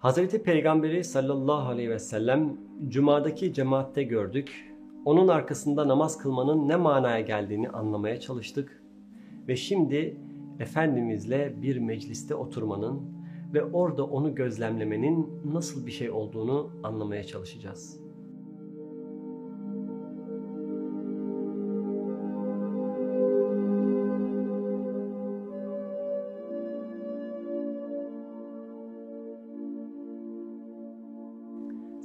Hazreti Peygamberi sallallahu aleyhi ve sellem Cuma'daki cemaatte gördük. Onun arkasında namaz kılmanın ne manaya geldiğini anlamaya çalıştık. Ve şimdi Efendimizle bir mecliste oturmanın ve orada onu gözlemlemenin nasıl bir şey olduğunu anlamaya çalışacağız.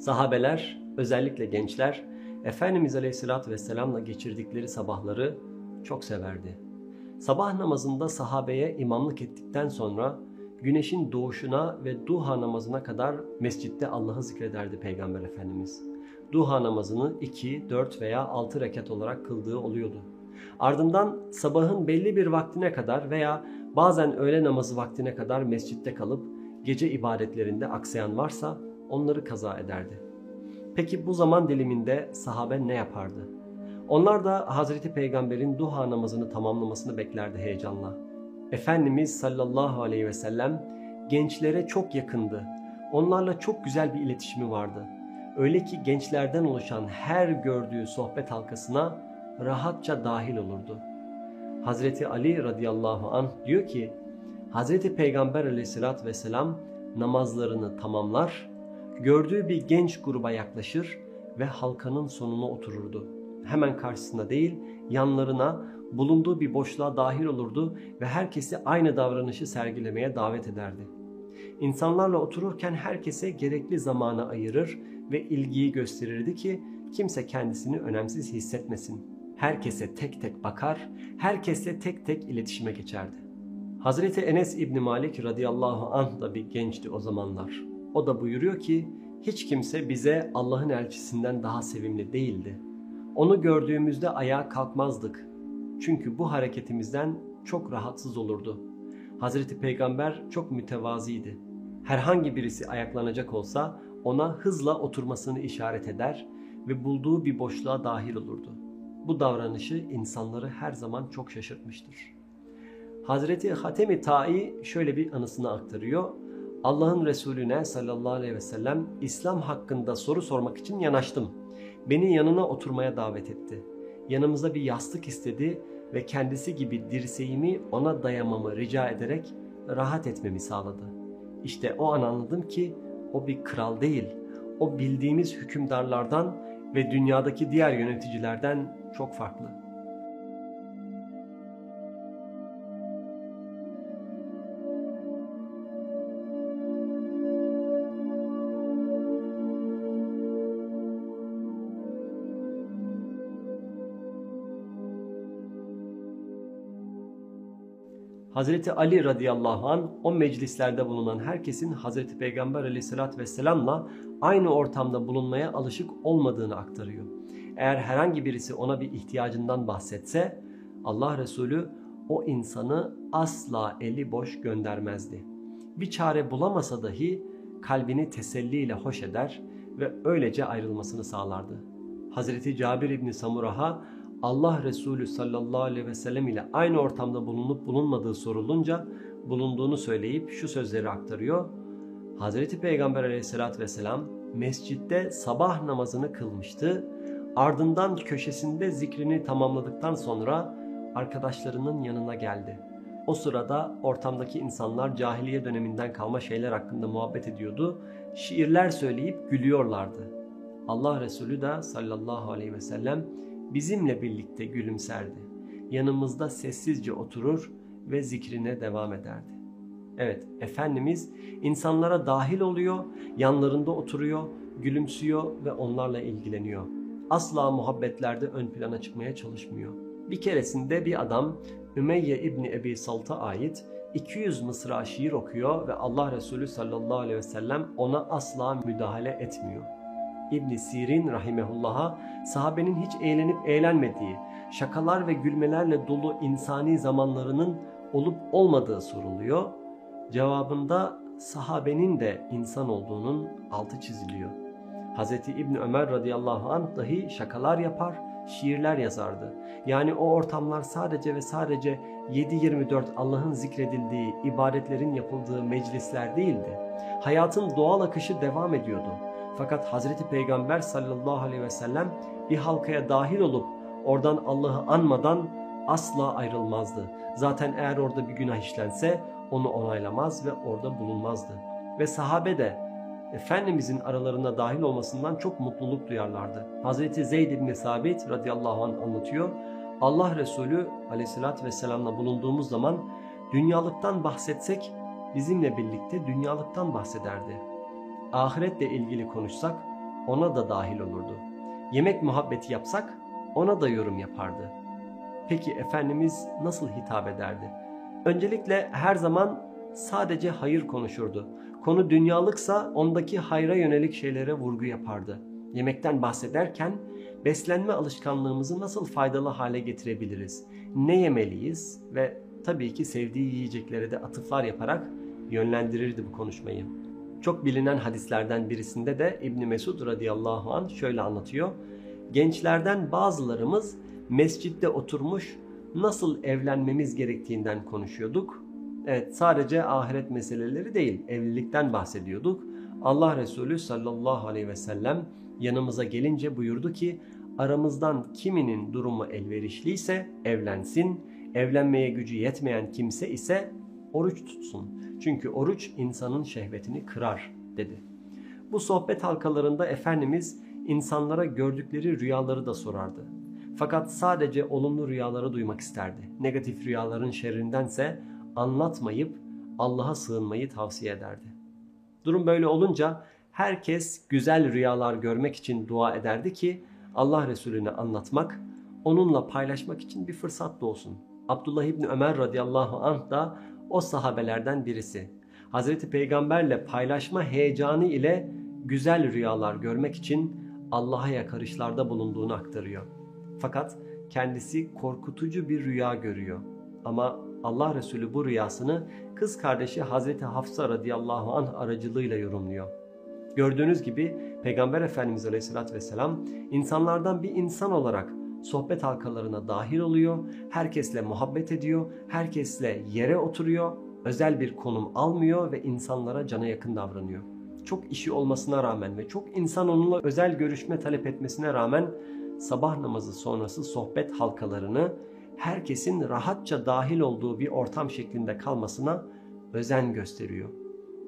Sahabeler, özellikle gençler, Efendimiz Aleyhisselatü Vesselam'la geçirdikleri sabahları çok severdi. Sabah namazında sahabeye imamlık ettikten sonra güneşin doğuşuna ve duha namazına kadar mescitte Allah'ı zikrederdi Peygamber Efendimiz. Duha namazını 2, 4 veya 6 rekat olarak kıldığı oluyordu. Ardından sabahın belli bir vaktine kadar veya bazen öğle namazı vaktine kadar mescitte kalıp gece ibadetlerinde aksayan varsa onları kaza ederdi. Peki bu zaman diliminde sahabe ne yapardı? Onlar da Hazreti Peygamber'in duha namazını tamamlamasını beklerdi heyecanla. Efendimiz sallallahu aleyhi ve sellem gençlere çok yakındı. Onlarla çok güzel bir iletişimi vardı. Öyle ki gençlerden oluşan her gördüğü sohbet halkasına rahatça dahil olurdu. Hazreti Ali radıyallahu anh diyor ki, Hazreti Peygamber aleyhissalatü vesselam namazlarını tamamlar, gördüğü bir genç gruba yaklaşır ve halkanın sonuna otururdu. Hemen karşısına değil, yanlarına, bulunduğu bir boşluğa dahil olurdu ve herkesi aynı davranışı sergilemeye davet ederdi. İnsanlarla otururken herkese gerekli zamanı ayırır ve ilgiyi gösterirdi ki kimse kendisini önemsiz hissetmesin. Herkese tek tek bakar, herkesle tek tek iletişime geçerdi. Hazreti Enes İbni Malik radıyallahu anh da bir gençti o zamanlar. O da buyuruyor ki hiç kimse bize Allah'ın elçisinden daha sevimli değildi. Onu gördüğümüzde ayağa kalkmazdık. Çünkü bu hareketimizden çok rahatsız olurdu. Hazreti Peygamber çok mütevaziydi. Herhangi birisi ayaklanacak olsa ona hızla oturmasını işaret eder ve bulduğu bir boşluğa dahil olurdu. Bu davranışı insanları her zaman çok şaşırtmıştır. Hazreti Hatemi Ta'i şöyle bir anısını aktarıyor. Allah'ın Resulüne sallallahu aleyhi ve sellem İslam hakkında soru sormak için yanaştım. Beni yanına oturmaya davet etti. Yanımıza bir yastık istedi ve kendisi gibi dirseğimi ona dayamamı rica ederek rahat etmemi sağladı. İşte o an anladım ki o bir kral değil, o bildiğimiz hükümdarlardan ve dünyadaki diğer yöneticilerden çok farklı. Hazreti Ali radıyallahu an o meclislerde bulunan herkesin Hazreti Peygamber aleyhissalatü vesselamla aynı ortamda bulunmaya alışık olmadığını aktarıyor. Eğer herhangi birisi ona bir ihtiyacından bahsetse Allah Resulü o insanı asla eli boş göndermezdi. Bir çare bulamasa dahi kalbini teselliyle hoş eder ve öylece ayrılmasını sağlardı. Hazreti Cabir İbni Samurah'a Allah Resulü sallallahu aleyhi ve sellem ile aynı ortamda bulunup bulunmadığı sorulunca bulunduğunu söyleyip şu sözleri aktarıyor. Hazreti Peygamber aleyhissalatü vesselam mescitte sabah namazını kılmıştı. Ardından köşesinde zikrini tamamladıktan sonra arkadaşlarının yanına geldi. O sırada ortamdaki insanlar cahiliye döneminden kalma şeyler hakkında muhabbet ediyordu. Şiirler söyleyip gülüyorlardı. Allah Resulü de sallallahu aleyhi ve sellem bizimle birlikte gülümserdi. Yanımızda sessizce oturur ve zikrine devam ederdi. Evet, Efendimiz insanlara dahil oluyor, yanlarında oturuyor, gülümsüyor ve onlarla ilgileniyor. Asla muhabbetlerde ön plana çıkmaya çalışmıyor. Bir keresinde bir adam Ümeyye İbni Ebi Salt'a ait 200 mısra şiir okuyor ve Allah Resulü sallallahu aleyhi ve sellem ona asla müdahale etmiyor. İbn Sirin rahimehullah'a sahabenin hiç eğlenip eğlenmediği, şakalar ve gülmelerle dolu insani zamanlarının olup olmadığı soruluyor. Cevabında sahabenin de insan olduğunun altı çiziliyor. Hz. İbni Ömer radıyallahu anh dahi şakalar yapar, şiirler yazardı. Yani o ortamlar sadece ve sadece 7-24 Allah'ın zikredildiği, ibadetlerin yapıldığı meclisler değildi. Hayatın doğal akışı devam ediyordu. Fakat Hazreti Peygamber sallallahu aleyhi ve sellem bir halkaya dahil olup oradan Allah'ı anmadan asla ayrılmazdı. Zaten eğer orada bir günah işlense onu onaylamaz ve orada bulunmazdı. Ve sahabe de Efendimizin aralarına dahil olmasından çok mutluluk duyarlardı. Hazreti Zeyd ibn Sabit radıyallahu anh anlatıyor. Allah Resulü aleyhissalatü vesselamla bulunduğumuz zaman dünyalıktan bahsetsek bizimle birlikte dünyalıktan bahsederdi. Ahiretle ilgili konuşsak ona da dahil olurdu. Yemek muhabbeti yapsak ona da yorum yapardı. Peki Efendimiz nasıl hitap ederdi? Öncelikle her zaman sadece hayır konuşurdu. Konu dünyalıksa ondaki hayra yönelik şeylere vurgu yapardı. Yemekten bahsederken beslenme alışkanlığımızı nasıl faydalı hale getirebiliriz? Ne yemeliyiz? Ve tabii ki sevdiği yiyeceklere de atıflar yaparak yönlendirirdi bu konuşmayı. Çok bilinen hadislerden birisinde de İbn Mesud radıyallahu an şöyle anlatıyor. Gençlerden bazılarımız mescitte oturmuş nasıl evlenmemiz gerektiğinden konuşuyorduk. Evet sadece ahiret meseleleri değil evlilikten bahsediyorduk. Allah Resulü sallallahu aleyhi ve sellem yanımıza gelince buyurdu ki aramızdan kiminin durumu elverişliyse evlensin, evlenmeye gücü yetmeyen kimse ise oruç tutsun. Çünkü oruç insanın şehvetini kırar dedi. Bu sohbet halkalarında Efendimiz insanlara gördükleri rüyaları da sorardı. Fakat sadece olumlu rüyaları duymak isterdi. Negatif rüyaların şerrindense anlatmayıp Allah'a sığınmayı tavsiye ederdi. Durum böyle olunca herkes güzel rüyalar görmek için dua ederdi ki Allah Resulüne anlatmak, onunla paylaşmak için bir fırsat da olsun. Abdullah İbni Ömer radıyallahu anh da o sahabelerden birisi. Hazreti Peygamberle paylaşma heyecanı ile güzel rüyalar görmek için Allah'a yakarışlarda bulunduğunu aktarıyor. Fakat kendisi korkutucu bir rüya görüyor. Ama Allah Resulü bu rüyasını kız kardeşi Hazreti Hafsa radıyallahu anh aracılığıyla yorumluyor. Gördüğünüz gibi Peygamber Efendimiz Aleyhisselatü Vesselam insanlardan bir insan olarak sohbet halkalarına dahil oluyor, herkesle muhabbet ediyor, herkesle yere oturuyor, özel bir konum almıyor ve insanlara cana yakın davranıyor. Çok işi olmasına rağmen ve çok insan onunla özel görüşme talep etmesine rağmen sabah namazı sonrası sohbet halkalarını herkesin rahatça dahil olduğu bir ortam şeklinde kalmasına özen gösteriyor.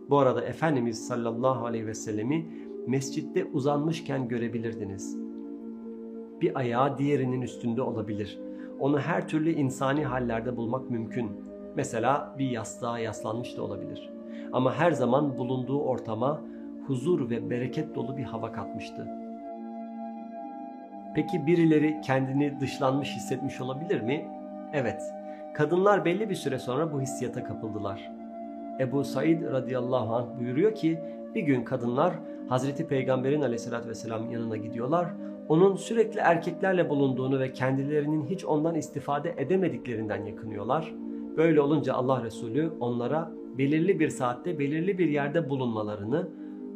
Bu arada Efendimiz sallallahu aleyhi ve sellemi mescitte uzanmışken görebilirdiniz. Bir ayağı diğerinin üstünde olabilir. Onu her türlü insani hallerde bulmak mümkün. Mesela bir yastığa yaslanmış da olabilir. Ama her zaman bulunduğu ortama huzur ve bereket dolu bir hava katmıştı. Peki birileri kendini dışlanmış hissetmiş olabilir mi? Evet. Kadınlar belli bir süre sonra bu hissiyata kapıldılar. Ebu Said radıyallahu anh buyuruyor ki bir gün kadınlar Hazreti Peygamber'in aleyhissalatü vesselam yanına gidiyorlar. Onun sürekli erkeklerle bulunduğunu ve kendilerinin hiç ondan istifade edemediklerinden yakınıyorlar. Böyle olunca Allah Resulü onlara belirli bir saatte belirli bir yerde bulunmalarını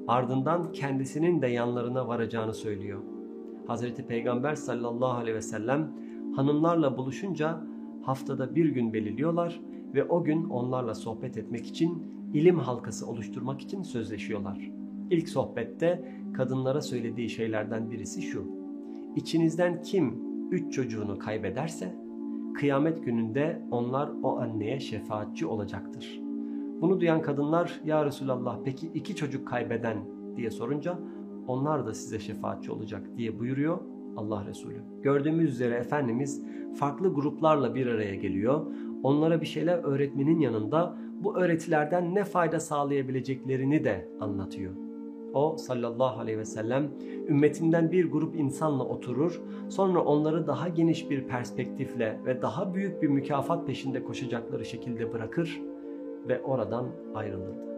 ardından kendisinin de yanlarına varacağını söylüyor. Hazreti Peygamber sallallahu aleyhi ve sellem hanımlarla buluşunca haftada bir gün belirliyorlar ve o gün onlarla sohbet etmek için ilim halkası oluşturmak için sözleşiyorlar. İlk sohbette kadınlara söylediği şeylerden birisi şu. İçinizden kim üç çocuğunu kaybederse kıyamet gününde onlar o anneye şefaatçi olacaktır. Bunu duyan kadınlar ya Resulallah peki iki çocuk kaybeden diye sorunca onlar da size şefaatçi olacak diye buyuruyor Allah Resulü. Gördüğümüz üzere Efendimiz farklı gruplarla bir araya geliyor. Onlara bir şeyler öğretmenin yanında bu öğretilerden ne fayda sağlayabileceklerini de anlatıyor. O sallallahu aleyhi ve sellem ümmetinden bir grup insanla oturur, sonra onları daha geniş bir perspektifle ve daha büyük bir mükafat peşinde koşacakları şekilde bırakır ve oradan ayrılırdı.